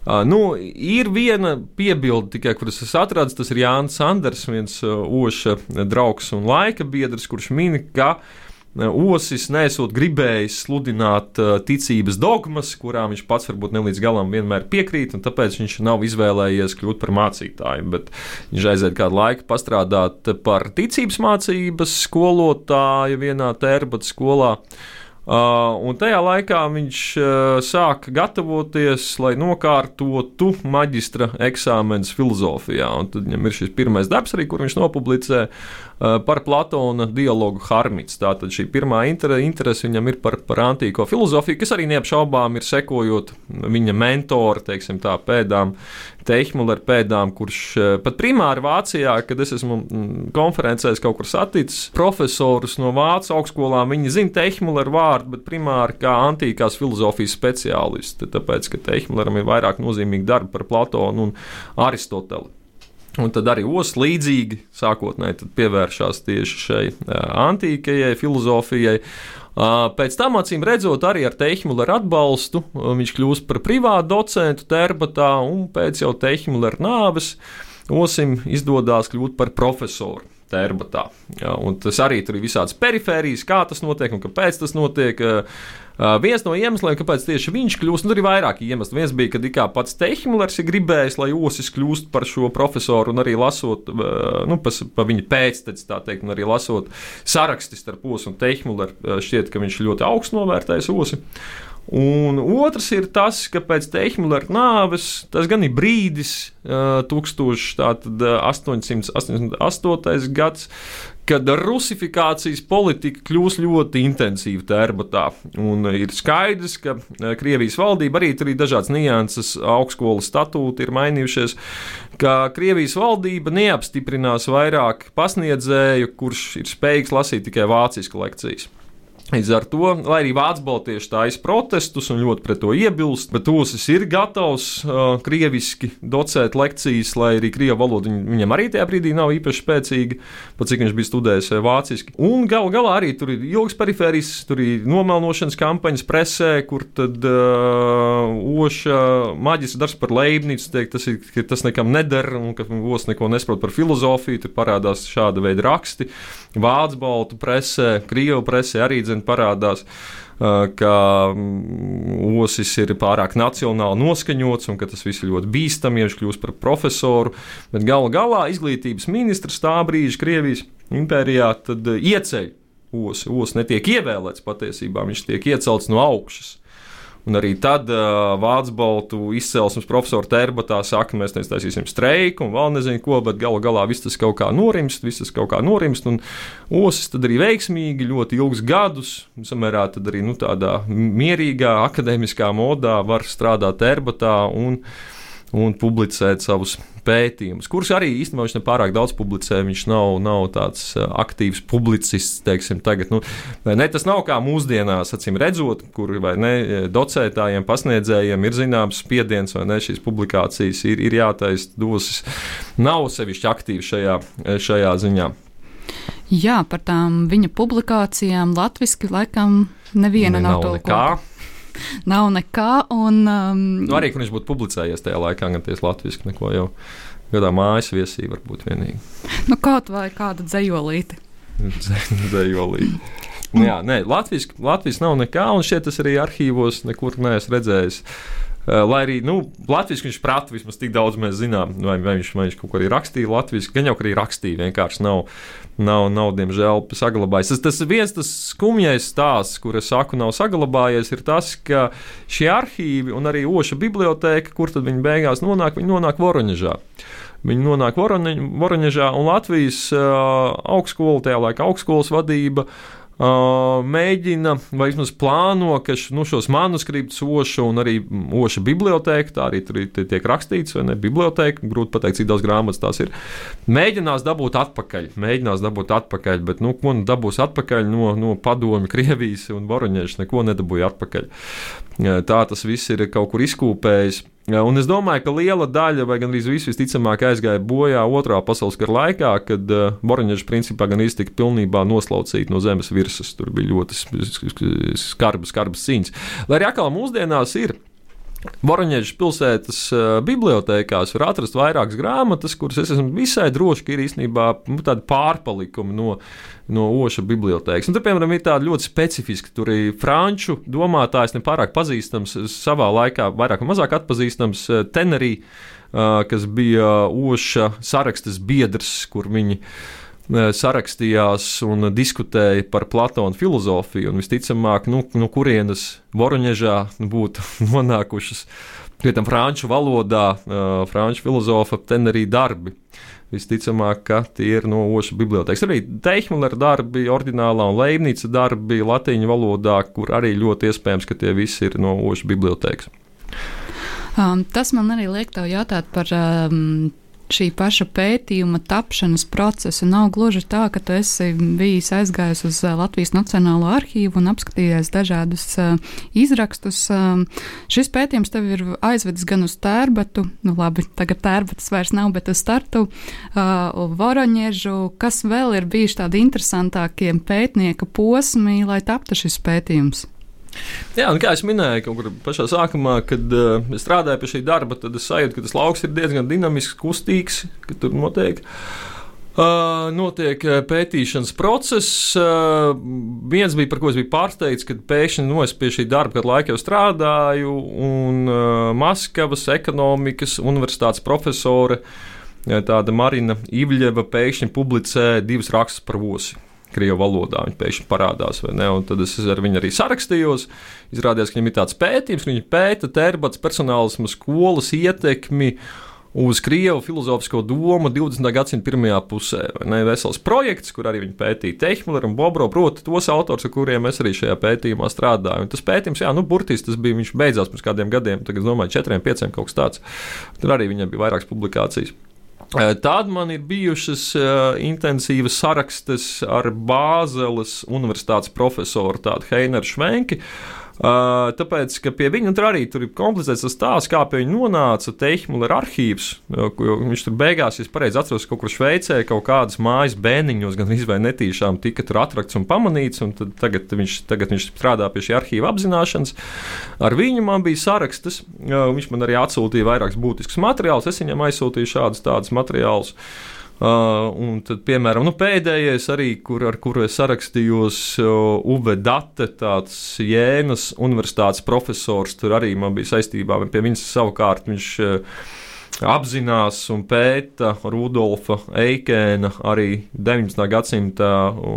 Uh, nu, ir viena piebilde, tikai, kuras es atradu. Tas ir Jānis Sanders, viens uh, oša draugs un laika biedrs, kurš min, ka uh, Osis nesot gribējis sludināt uh, ticības dogmas, kurām viņš pats varbūt ne līdz galam vienmēr piekrīt, un tāpēc viņš nav izvēlējies kļūt par mācītāju. Bet viņš aiziet kādu laiku pastrādāt par ticības mācības skolotāju vienā tērbata skolā. Uh, un tajā laikā viņš uh, sāka gatavoties, lai nokārtotu maģistra eksāmenus filozofijā. Un tad viņam ir šis pirmais darbs, arī, kur viņš nopublicē Eh, par Platona dialogu Harmits. Tātad šī pirmā interese viņam ir par, par antīko filozofiju, kas arī neapšaubām ir sekojot viņa mentora, teiksim tā, pēdām, Teihmuller pēdām, kurš eh, pat primāri Vācijā, kad es esmu mm, konferencēs kaut kur saticis profesorus no Vācijas augstskolām, viņi zina Teihmuller vārdu, bet primāri kā antīkās filozofijas speciālisti, tāpēc, ka Teihmulleram ir vairāk nozīmīgi darbi par Platonu un Aristoteli. Un tad arī Osakas līdzīgi sākotnēji pievēršās tieši šai antīkajai filozofijai. Pēc tam, acīm redzot, arī ar Tehmilleru atbalstu viņš kļūst par privātu docentu Terbatā, un pēc jau Tehmilleru nāves Osim izdodas kļūt par profesoru. Terbatā. Ja, tas arī tur ir visādas perifērijas, kā tas notiek un kāpēc tas notiek. Uh, viens no iemesliem, kāpēc tieši viņš kļūst, nu, ir vairāki iemesli. Viens bija, kad kā pats Tehmillers ir gribējis, lai Osis kļūst par šo profesoru, un arī lasot, uh, nu, pa, pa viņa pēctecis, tā teikt, un arī lasot sarakstus starp Osu un Tehmilleru, uh, šķiet, ka viņš ļoti augstu novērtējis Osi. Un otrs ir tas, ka pēc Tehmillera nāves tas gan ir brīdis, 1888. gads, kad rusifikācijas politika kļūs ļoti intensīva Tērbatā. Un ir skaidrs, ka Krievijas valdība arī tur ir dažādas nianses, augstskolas statūti ir mainījušies, ka Krievijas valdība neapstiprinās vairāk pasniedzēju, kurš ir spējīgs lasīt tikai vācisku lekcijas. Līdz ar to, lai arī Vācu baltieši taisa protestus un ļoti pret to iebilst, bet Osis ir gatavs uh, krieviski docēt lekcijas, lai arī krievu valoda viņ, viņam arī tajā brīdī nav īpaši spēcīga, pat cik viņš bija studējis vāciski. Un gal galā arī tur ir ilgs perifērijas, tur ir nomelnošanas kampaņas presē, kur tad uh, Oša maģis darbs par Leibnicu teikt, tas ir, ka tas nekam neder un ka Os neko nesaprot par filozofiju, tur parādās šāda veida raksti. Vācu baltu presē, Krievu presē arī dzen parādās ka mm, osis ir pārāk nacionāli noskaņots un ka tas viss ir ļoti bīstami, ja viņš kļūst par profesoru. Bet galu galā izglītības ministrs tā brīža Krievijas impērijā ieceļ osi. Osis netiek ievēlēts patiesībā, viņš tiek iecelts no augšas. Un arī tad uh, Vācu baltu izcelsmes profesora Terbatā saka, mēs nestaisīsim streiku un vēl nezinu ko, bet galu galā viss tas kaut kā norimst, viss tas kaut kā norimst. Un osis tad arī veiksmīgi ļoti ilgus gadus, samērā tad arī nu, tādā mierīgā akadēmiskā modā var strādāt Terbatā un un publicēt savus pētījumus, kurus arī īstenībā viņš nepārāk daudz publicē. Viņš nav, nav tāds uh, aktīvs publicists, teiksim, tagad. Nu, ne, tas nav kā mūsdienās, acīm redzot, kur ne, docētājiem, pasniedzējiem ir zināms spiediens, vai ne šīs publikācijas ir, ir jātaisa dosis. Nav sevišķi aktīvi šajā, šajā ziņā. Jā, par tām viņa publikācijām latviešu laikam neviena ne, nav, nav nekā. Ko nav nekā. Un, um, nu, arī, kur viņš būtu publicējies tajā laikā, gan tieši latviešu, neko jau gadā mājas viesī var būt vienīgi. Nu, kaut vai kāda dzējolīte. dzējolīte. Nu, jā, nē, Latvijas, Latvijas nav nekā, un šeit tas arī arhīvos nekur neesmu redzējis. Uh, lai arī nu, latviešu viņš prata, vismaz tik daudz mēs zinām, vai, vai, viņš, vai viņš kaut ko arī rakstīja latviešu, gan jau arī rakstīja, vienkārši nav nav, nav diemžēl, saglabājies. Tas, tas viens tas skumjais stāsts, kur es saku, nav saglabājies, ir tas, ka šie arhīvi un arī Oša biblioteka, kur tad viņi beigās nonāk, viņi nonāk Voroņežā. Viņi nonāk Voroņežā un Latvijas uh, augstskola, tajā laikā augstskolas vadība uh, mēģina vai vismaz plāno, ka nu, šos manuskriptus Oša un arī Oša biblioteka, tā arī tur tiek rakstīts, vai ne? Biblioteka, grūti pateikt, cik daudz grāmatas tās ir. Mēģinās dabūt atpakaļ, mēģinās dabūt atpakaļ, bet nu, ko nu dabūs atpakaļ no, no padomju, Krievijas un Boroņieša, neko nedabūja atpakaļ. Tā tas viss ir kaut kur izkūpējis. Un es domāju, ka liela daļa, vai gandrīz viss visticamāk aizgāja bojā otrā pasaules kara laikā, kad uh, eh, Boroņģis principā gan iztika pilnībā noslaucīta no zemes virsmas. Tur bija ļoti skarbas, skarbas cīņas. Lai arī atkal mūsdienās ir Voroņģeļas pilsētas uh, bibliotekās var atrast vairākas grāmatas, kuras es esmu visai droši, ka ir īstenībā nu, tādi pārpalikumi no, no Oša bibliotekas. Un tur, piemēram, ir tāda ļoti specifiska, tur ir franču domātājs, nepārāk pazīstams, savā laikā vairāk vai mazāk atpazīstams uh, Tenerī, uh, kas bija Oša sarakstas biedrs, kur viņi sarakstījās un diskutēja par Platona filozofiju. Visticamāk, nu, no kurienes Voroņežā būtu nonākušas tam franču valodā, uh, franču filozofa tenerī darbi. Visticamāk, ka tie ir no Oša bibliotekas. Arī Teihmulera darbi, ordinālā un Leibnica darbi latīņu valodā, kur arī ļoti iespējams, ka tie visi ir no Oša bibliotekas. Um, tas man arī liek tev jautāt par um, šī paša pētījuma tapšanas procesa. Nav gluži tā, ka tu esi bijis aizgājis uz eh, Latvijas Nacionālo arhīvu un apskatījies dažādus uh, izrakstus. Uh, šis pētījums tev ir aizvedis gan uz tērbatu, nu labi, tagad tērbatas vairs nav, bet uz startu, Voroņiežu, kas vēl ir bijuši tādi interesantākie pētnieka posmi, lai taptu šis pētījums. Jā, un kā jau minēju, kaut kur pašā sākumā, kad uh, strādāju pie šī darba, tad es sajūtu, ka tas lauks ir diezgan dinamisks, kustīgs, ka tur notiek. Uh, notiek pētīšanas process. Uh, viens bija, par ko es biju pārsteigts, kad pēkšņi no es pie šī darba, kad laikā jau strādāju, un uh, Maskavas ekonomikas universitātes profesore, tāda Marina Ivļeva, pēkšņi publicē divus rakstus par vosi. Krievu valodā. Viņa pēkšņi parādās, vai ne? Un tad es ar viņu arī sarakstījos. Izrādījās, ka viņam ir tāds pētījums, ka viņi pēta terbats personālismu skolas ietekmi uz Krievu filozofisko domu 20. gadsimta pirmajā pusē. Ne, vesels projekts, kur arī viņi pētīja Tehmilleru un Bobro, proti, tos autors, ar kuriem es arī šajā pētījumā strādāju. Un tas pētījums, jā, nu, burtiski tas bija, viņš beidzās pirms kādiem gadiem, tagad, domāju, četriem, pieciem kaut kas tāds. Tur arī viņam bija vairākas publikācijas. Eh, tad man ir bijušas uh, intensīvas sarakstes ar Bāzeles universitātes profesoru Heinaru Švenki. Uh, Uh, tāpēc, ka pie viņa tur arī tur ir komplicēts tas stāsts, kā pie viņa nonāca Teihmuller arhīvs. Viņš tur beigās, ja pareizi atceros, kaut kur Šveicē, kaut kādas mājas bēniņos, gan izvēl netīšām tika tur atrakts un pamanīts, un tagad viņš, tagad viņš strādā pie šī arhīva apzināšanas. Ar viņu man bija sarakstas, viņš man arī atsūtīja vairākus būtiskus materiālus, es viņam aizsūtīju šādus tādus materiālus. Uh, un tad, piemēram, nu, pēdējais, arī, kur, ar kuru es sarakstījos, uh, Uve Date, tāds Jēnas universitātes profesors, tur arī man bija saistībā, pie viņas savukārt viņš. Apzinās un pēta Rudolfa Eikēna arī 19. gadsimta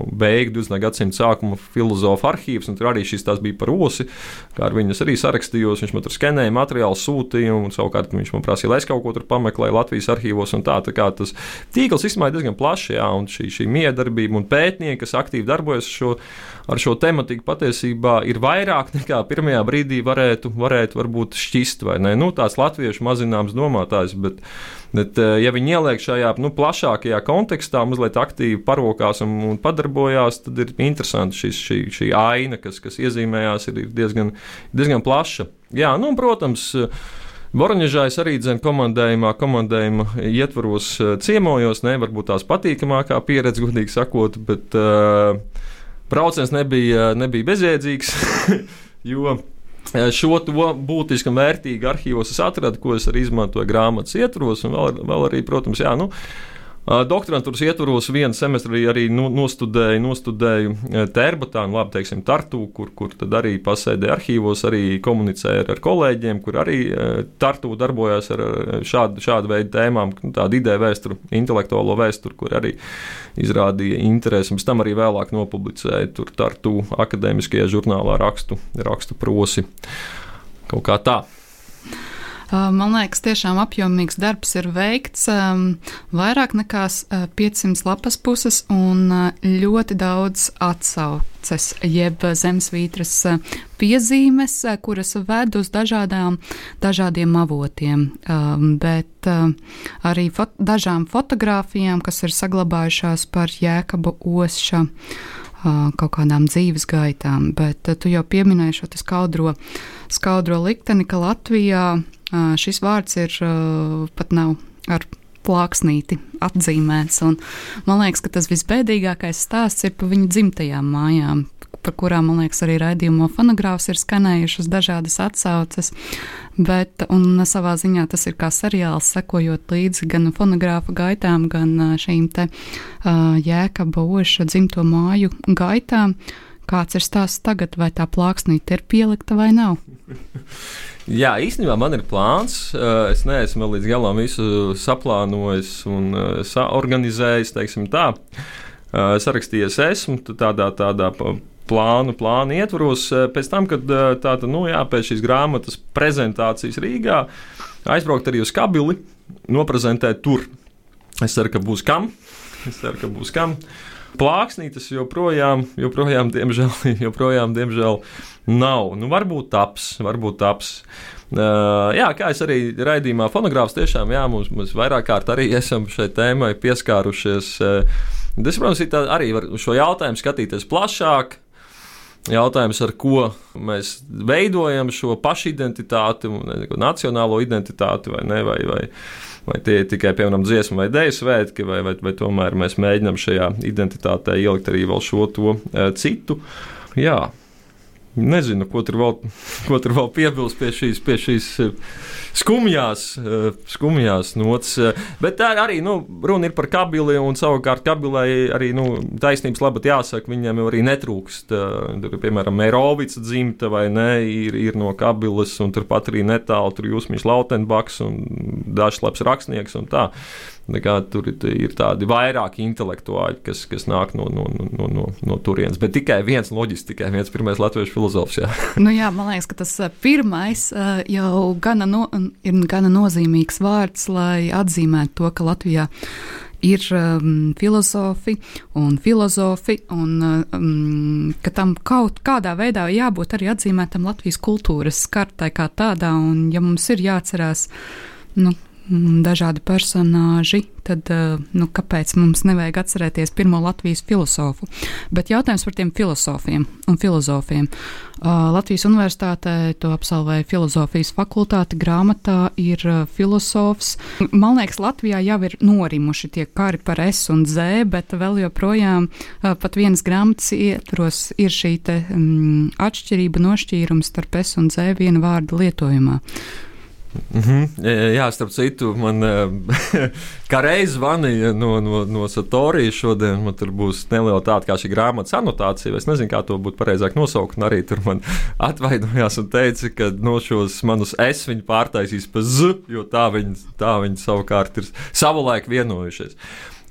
beigu, 20. gadsimta sākuma filozofa arhīvs, un tur arī šis tās bija par osi, kā ar viņas arī sarakstījos, viņš man tur skenēja materiālu, sūtīja, un savukārt viņš man prasīja, lai es kaut ko tur pameklēju Latvijas arhīvos, un tā, tā kā tas tīkls izmaiņa diezgan plaši, jā, un šī, šī miedarbība un pētnieki, kas aktīvi darbojas šo, ar šo tematiku, patiesībā ir vairāk nekā pirmajā brīdī varētu, varētu varbūt šķist, vai ne? Nu, tās latviešu mazināms domātājs, bet, bet eh, ja viņi ieliek šajā nu, plašākajā kontekstā, mazliet aktīvi parokās un, un padarbojās, tad ir interesanti šis, šī, šī aina, kas, kas iezīmējās, ir diezgan, diezgan plaša. Jā, nu, protams, Voroņģēžais arī dzēn komandējumā, komandējuma ietvaros eh, ciemojos, ne varbūt tās patīkamākā pieredze, godīgi sakot, bet uh, brauciens nebija, nebija bezjēdzīgs, jo Šo to būtiski un vērtīgi arhīvos es atradu, ko es arī izmantoju grāmatas ietvaros, un vēl, vēl arī, protams, jā, nu, Doktorantūras ietvaros vienu semestri arī nu, nostudēju, nostudēju Terbatā, nu, labi, teiksim, Tartu, kur, kur arī pasēdēju arhīvos, arī komunicēju ar, kolēģiem, kur arī Tartu darbojās ar šādu, šādu veidu tēmām, tādu ideju vēsturu, intelektuālo vēsturu, kur arī izrādīja interesi. Pēc tam arī vēlāk nopublicēju tur Tartu akadēmiskajā žurnālā rakstu, rakstu prosi. Kaut kā tā. Man liekas, tiešām apjomīgs darbs ir veikts. Vairāk nekā 500 lapas puses un ļoti daudz atsauces, jeb zemesvītras piezīmes, kuras ved uz dažādām, dažādiem avotiem. Bet arī fot dažām fotografijām, kas ir saglabājušās par Jēkabu Osša kaut kādām dzīves gaitām. Bet tu jau pieminēji šo skaudro, skaudro likteni, ka Latvijā šis vārds ir pat nav ar plāksnīti atzīmēts. Un man liekas, ka tas visbēdīgākais stāsts ir par viņu dzimtajām mājām, par kurām, man liekas, arī raidījumā fonogrāfs ir skanējušas dažādas atsauces. Bet, un savā ziņā tas ir kā seriāls, sekojot līdzi gan fonogrāfa gaitām, gan šīm te uh, jēkaba oša dzimto māju gaitām. Kāds ir stāsts tagad, vai tā plāksnīte ir pielikta vai nav? Jā, īstenībā man ir plāns. Es neesmu līdz galam visu saplānojis un saorganizējis, teiksim tā. Sarakstījies esmu tādā, tādā plānu, plānu ietvaros. Pēc tam, kad tāda, nu, jā, pēc šīs grāmatas prezentācijas Rīgā, aizbraukt arī uz Kabili, noprezentēt tur. Es ceru, ka būs kam. Es ceru, ka būs kam. Plāksnītes joprojām, joprojām, diemžēl, joprojām, diemžēl nav. Nu, varbūt taps, varbūt taps. Uh, jā, kā es arī raidījumā fonogrāfs tiešām, jā, mums, mums vairāk kārt arī esam šai tēmai pieskārušies. Uh, es, protams, arī varu šo jautājumu skatīties plašāk. Jautājums, ar ko mēs veidojam šo pašidentitāti, nacionālo identitāti vai ne, vai, vai, vai tie ir tikai, piemēram, dziesmu vai dēļu svētki, vai, vai, vai tomēr mēs mēģinām šajā identitātē ielikt arī vēl šo to uh, citu. Jā, Nezinu, ko tur vēl, ko tur vēl piebilst pie šīs, pie šīs eh, skumjās, eh, skumjās nots. Bet tā arī nu, runa ir par kabili, un savukārt kabilai arī nu, taisnības labāk jāsaka, viņiem jau arī netrūkst. Eh, tur, piemēram, Mērovica dzimta vai ne, ir, ir no kabilas, un turpat arī netālu tur Jūsmīs Lautenbaks un dažs labs rakstnieks un tā. Nekā, tur ir tādi vairāki intelektuāļi, kas, kas nāk no, no, no, no, no turienes. Bet tikai viens loģiski, tikai viens pirmais latviešu filozofs. Jā. nu, jā, man liekas, ka tas pirmais jau gana no, ir gana nozīmīgs vārds, lai atzīmētu to, ka Latvijā ir um, filozofi un filozofi, un um, ka tam kaut kādā veidā jābūt arī atzīmētam Latvijas kultūras kartai kā tādā, un ja mums ir jāatcerās, nu, dažādi personāži, tad eh, nu, kāpēc mums nevajag atcerēties pirmo Latvijas filozofu? Bet jautājums par tiem filozofiem un filozofiem. Latvijas universitātē to absolvēja filozofijas fakultāte, grāmatā ir filozofs. Man liekas, Latvijā jau ir norimuši tie kari par S un Z, bet vēl joprojām pat vienas grāmatas ietvaros ir šī te, mm, atšķirība, nošķīrums starp S un Z viena vārda lietojumā. Mm -hmm. Jā, starp citu, man kā reiz zvanīja no, no, no Satorijas šodien. Man tur būs neliela tāda kā šī grāmatas anotācija. Es nezinu, kā to būtu pareizāk nosaukt. Arī tur man atvainojās un teica, ka no šos manus es viņi pārtaisīs pa z, jo tā viņi, tā viņi savukārt ir savulaik vienojušies.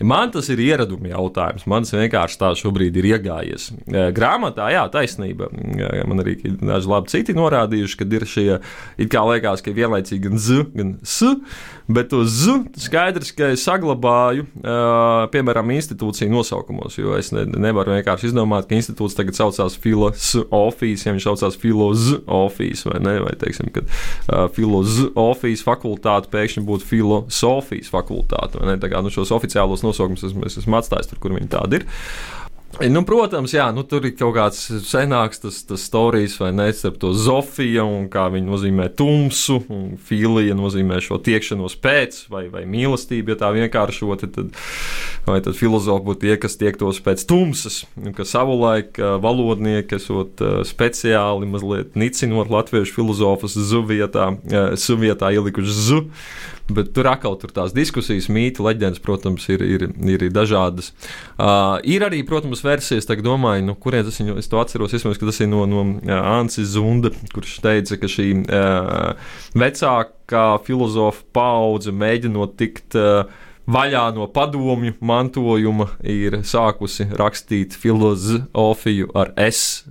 Man tas ir ieraduma jautājums. Man tas vienkārši tā šobrīd ir iegājies. Grāmatā, jā, taisnība. Man arī daži labi citi norādījuši, ka ir šie, it kā liekas, ka vienlaicīgi gan z, gan s, bet to z skaidrs, ka es saglabāju, piemēram, institūciju nosaukumos, jo es ne, nevaru vienkārši izdomāt, ka institūts tagad saucās filozofijas, ja viņš saucās filozofijas, vai ne, vai teiksim, ka filozofijas fakultāte pēkšņi būtu filozofijas fakultāte, tā kā nu, šos oficiālos nosaukums es, es esmu atstājis tur, kur viņi tādi ir. Nu, protams, jā, nu, tur ir kaut kāds senāks tas, tas stāstījis, vai ne, starp to Zofiju un kā viņa nozīmē tumsu, un filija nozīmē šo tiekšanos pēc, vai, vai mīlestību, ja tā vienkāršoti, tad, vai tad filozofi būtu tie, kas tiektos pēc tumsas, ka savulaik valodnieki esot speciāli mazliet nicinot latviešu filozofus zuvietā, suvietā ielikuši zu Bet tur atkal tur tās diskusijas, mīti, leģendas, protams, ir, ir, ir dažādas. Uh, ir arī, protams, versijas, tā domāju, no kurienes es, viņu, es to atceros. Iespējams, ka tas ir no, no uh, Ansis Zunda, kurš teica, ka šī uh, vecākā filozofa paudze mēģinot tikt. Uh, vaļā no padomju mantojuma ir sākusi rakstīt filozofiju ar S.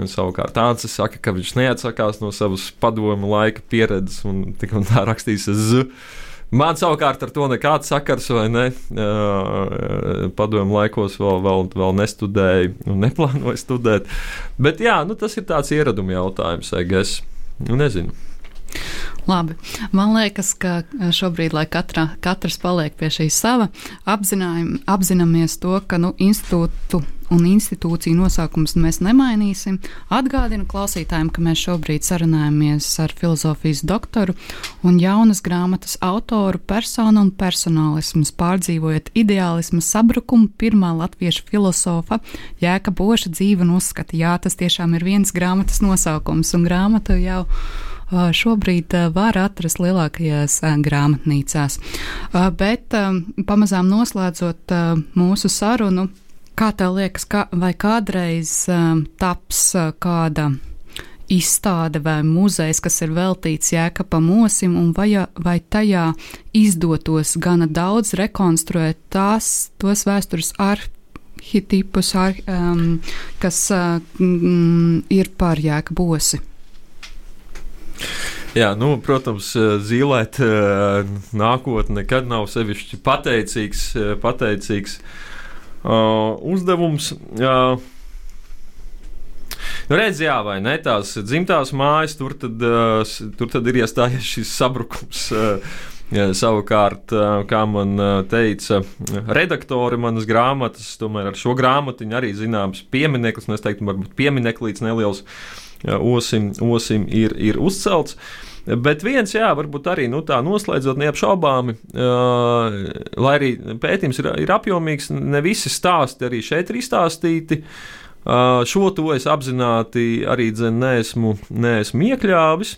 Un savukārt tāds saka, ka viņš neatsakās no savas padomu laika pieredzes un tik un tā rakstīs Z. Man savukārt ar to nekāds sakars, vai ne? Padomu laikos vēl, vēl, vēl nestudēju un neplānoju studēt. Bet jā, nu, tas ir tāds ieraduma jautājums, es nu, nezinu. Labi. Man liekas, ka šobrīd, lai katra, katrs paliek pie šī sava, apzināmies to, ka nu, institūtu un institūciju nosaukumus mēs nemainīsim. Atgādinu klausītājiem, ka mēs šobrīd sarunājamies ar filozofijas doktoru un jaunas grāmatas autoru personu un personālismus pārdzīvojot ideālismu sabrukumu pirmā latviešu filozofa Jēka Boša dzīve un uzskata. Jā, tas tiešām ir viens grāmatas nosaukums un grāmatu jau šobrīd var atrast lielākajās grāmatnīcās. Bet pamazām noslēdzot mūsu sarunu, Kā tev liekas, kā, vai kādreiz um, taps kāda izstāde vai muzejs, kas ir veltīts jēkapam osim, un vai, vai tajā izdotos gana daudz rekonstruēt tās, tos vēstures arhitipus, ar, um, kas mm, ir par jēkabu osi? Jā, nu, protams, uh, zīmēt uh, nākotnē nekad nav sevišķi pateicīgs. Uh, pateicīgs uh, uzdevums. Uh, Nu, redz, jā, vai ne? Tās dzimtās mājas, tur tad, uh, tur tad ir iestājies šis sabrukums. Uh, Ja, savukārt, kā man teica redaktori manas grāmatas, tomēr ar šo grāmatiņu arī zināms piemineklis, un es teiktu, varbūt piemineklis neliels osim, osim ir, ir uzcelts. Bet viens, jā, varbūt arī nu, tā noslēdzot, neapšaubāmi, uh, lai arī pētījums ir, ir apjomīgs, ne visi stāsti arī šeit ir izstāstīti. Uh, šo to es apzināti arī dzen, neesmu, neesmu iekļāvis.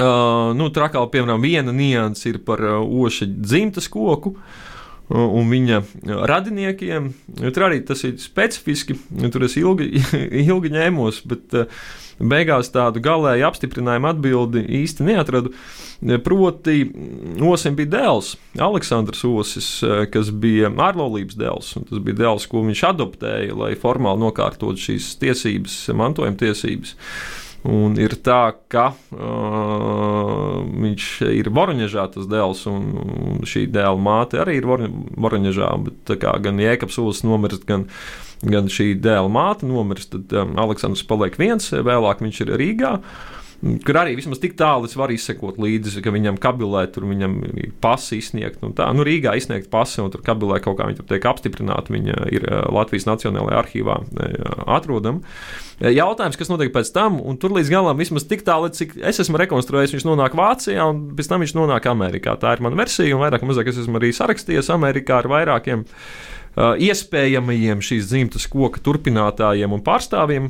Uh, nu, Trakā, piemēram, viena nianses ir par oša dzimtas koku. Uh, un viņa radiniekiem. Tur arī tas ir specifiski. Tur es ilgi, ilgi ņēmos, bet uh, beigās tādu galēju apstiprinājumu atbildi īsti neatradu. Proti, Osim bija dēls, Aleksandrs Osis, kas bija ārlaulības dēls. Tas bija dēls, ko viņš adoptēja, lai formāli nokārtotu šīs tiesības, mantojuma tiesības. Un ir tā, ka uh, viņš ir Voroņģežā, tas dēls, un šī dēla māte arī ir Voroņģežā. Gan Jēkabs Ulas nomirst, gan gan šī dēla māte nomirst, tad um, Aleksandrs paliek viens, vēlāk viņš ir Rīgā. Kur arī vismaz tik tālu es varu izsekot līdzi, ka viņam kabilē, tur viņam ir pasi izsniegt. Tā, nu, Rīgā izsniegt pasi, un tur kabilē kaut kā viņa tiek apstiprināta. Viņa ir uh, Latvijas Nacionālajā arhīvā uh, atrodama. Uh, jautājums, kas notiek pēc tam, un tur līdz galam vismaz tik tālu, cik es esmu rekonstruējis, viņš nonāk Vācijā, un pēc tam viņš nonāk Amerikā. Tā ir mana versija, un vairāk vai mazāk es esmu arī sarakstījies Amerikā ar vairākiem iespējamajiem šīs dzimtas koka turpinātājiem un pārstāvjiem.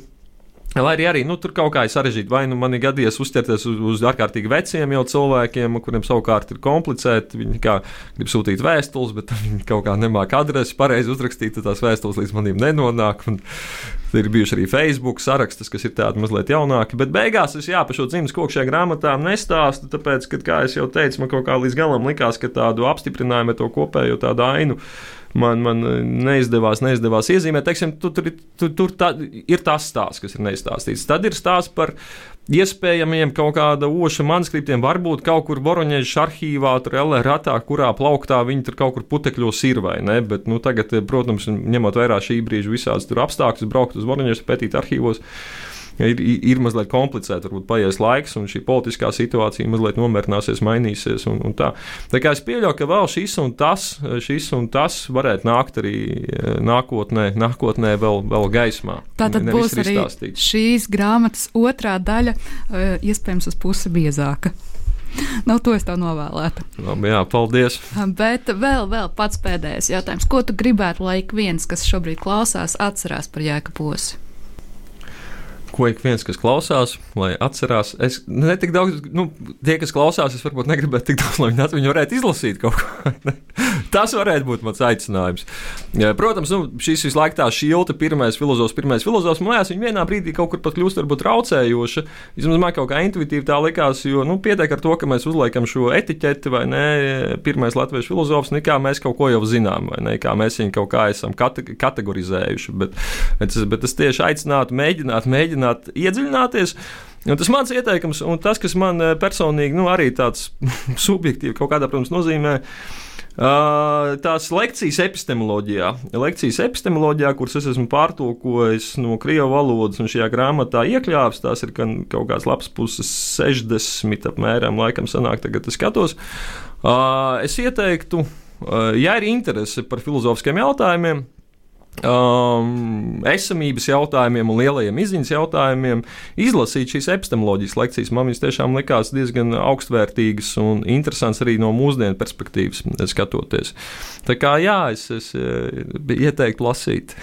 Lai arī, arī nu, tur kaut kā ir sarežģīti, vai nu man ir gadījies uzķerties uz, uz ārkārtīgi veciem jau cilvēkiem, kuriem savukārt ir komplicēti. Viņi kā grib sūtīt vēstules, bet viņi kaut kā nemāķi adresi pareizi uzrakstīt, tad tās vēstules līdz manim nenonāk. Un ir bijuši arī Facebook sarakstas, kas ir tādi mazliet jaunāki. Bet beigās es jā, par šo dzīves koku šajā grāmatā nestāstu, tāpēc, ka, kā jau teicu, man kaut kā līdz galam likās, ka tādu apstiprinājumu, to kopējo tādu ainu man, man neizdevās, neizdevās iezīmēt. Teiksim, tu, tur tu, tur tā, ir tas stāsts, kas ir neizstāstīts. Tad ir stāsts par iespējamiem kaut kāda oša manuskriptiem, varbūt kaut kur Voroņēžas arhīvā, tur LRATā, kurā plauktā viņi tur kaut kur putekļos ir vai ne. Bet, nu, tagad, protams, ņemot vērā šī brīža visādas apstākļus, braukt uz Voroņēžas, pētīt arhīvos ir, ir mazliet komplicēti. Varbūt paies laiks, un šī politiskā situācija mazliet nomierināsies, mainīsies. Un, un tā. tā kā es pieļauju, ka vēl šis un tas, šis un tas varētu nākt arī eh, nākotnē, nākotnē vēl, vēl gaismā. Tā tad Nevis būs arī izstāstīt. šīs grāmatas otrā daļa, eh, iespējams, uz pusi biezāka. Nu, to es tev novēlētu. Labi, jā, paldies. Bet vēl, vēl pats pēdējais jautājums. Ko tu gribētu, lai ik viens, kas šobrīd klausās, atcerās par jēga posu? Ko ik viens, kas klausās, lai atcerās. Es netik daudz, nu, tie, kas klausās, es varbūt negribētu tik daudz, lai viņi, viņi varētu izlasīt kaut ko. Tas varētu būt mans aicinājums. Protams, nu, šis visu laiku tā šilta, pirmais filozofs, pirmais filozofs, man liekas, viņa vienā brīdī kaut kur pat kļūst varbūt traucējoša. Vismaz man kaut kā intuitīvi tā likās, jo, nu, pietiek ar to, ka mēs uzliekam šo etiķeti, vai ne, pirmais latviešu filozofs, nekā mēs kaut ko jau zinām, vai ne, kā mēs viņu kaut kā esam kate kategorizējuši. Bet, bet, bet es tieši aicinātu mēģināt, mēģināt iedziļināties. Un tas mans ieteikums, un tas, kas man eh, personīgi nu, arī tāds subjektīvi kaut kādā, protams, nozīmē, Tās lekcijas epistemoloģijā, lekcijas epistemoloģijā, kuras es esmu pārtulkojis no krievu valodas un šajā grāmatā iekļāvis, tās ir kaut kāds labs puses 60 apmēram, laikam sanāk, tagad es skatos. Es ieteiktu, ja ir interese par filozofiskiem jautājumiem, um, esamības jautājumiem un lielajiem izziņas jautājumiem, izlasīt šīs epistemoloģijas lekcijas. Man viņas tiešām likās diezgan augstvērtīgas un interesantas arī no mūsdienu perspektīvas skatoties. Tā kā jā, es, es ieteiktu lasīt.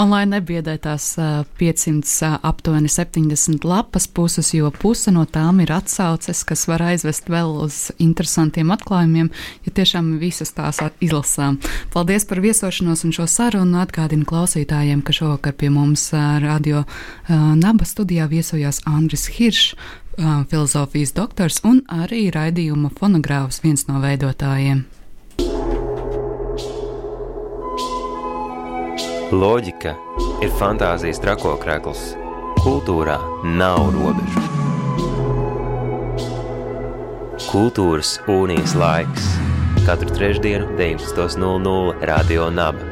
Un lai nebiedē tās 500, aptuveni 70 lapas puses, jo puse no tām ir atsauces, kas var aizvest vēl uz interesantiem atklājumiem, ja tiešām visas tās izlasām. Paldies par viesošanos un šo sarunu. Atgādinu klausītājiem, ka šovakar pie mums radio Naba studijā viesojās Andris Hiršs, filozofijas doktors un arī raidījuma fonogrāfs viens no veidotājiem. Loģika ir fantāzijas trakokrekls. Kultūrā nav robežu. Kultūras unijas laiks katru trešdienu, 19.00 Radio Naba,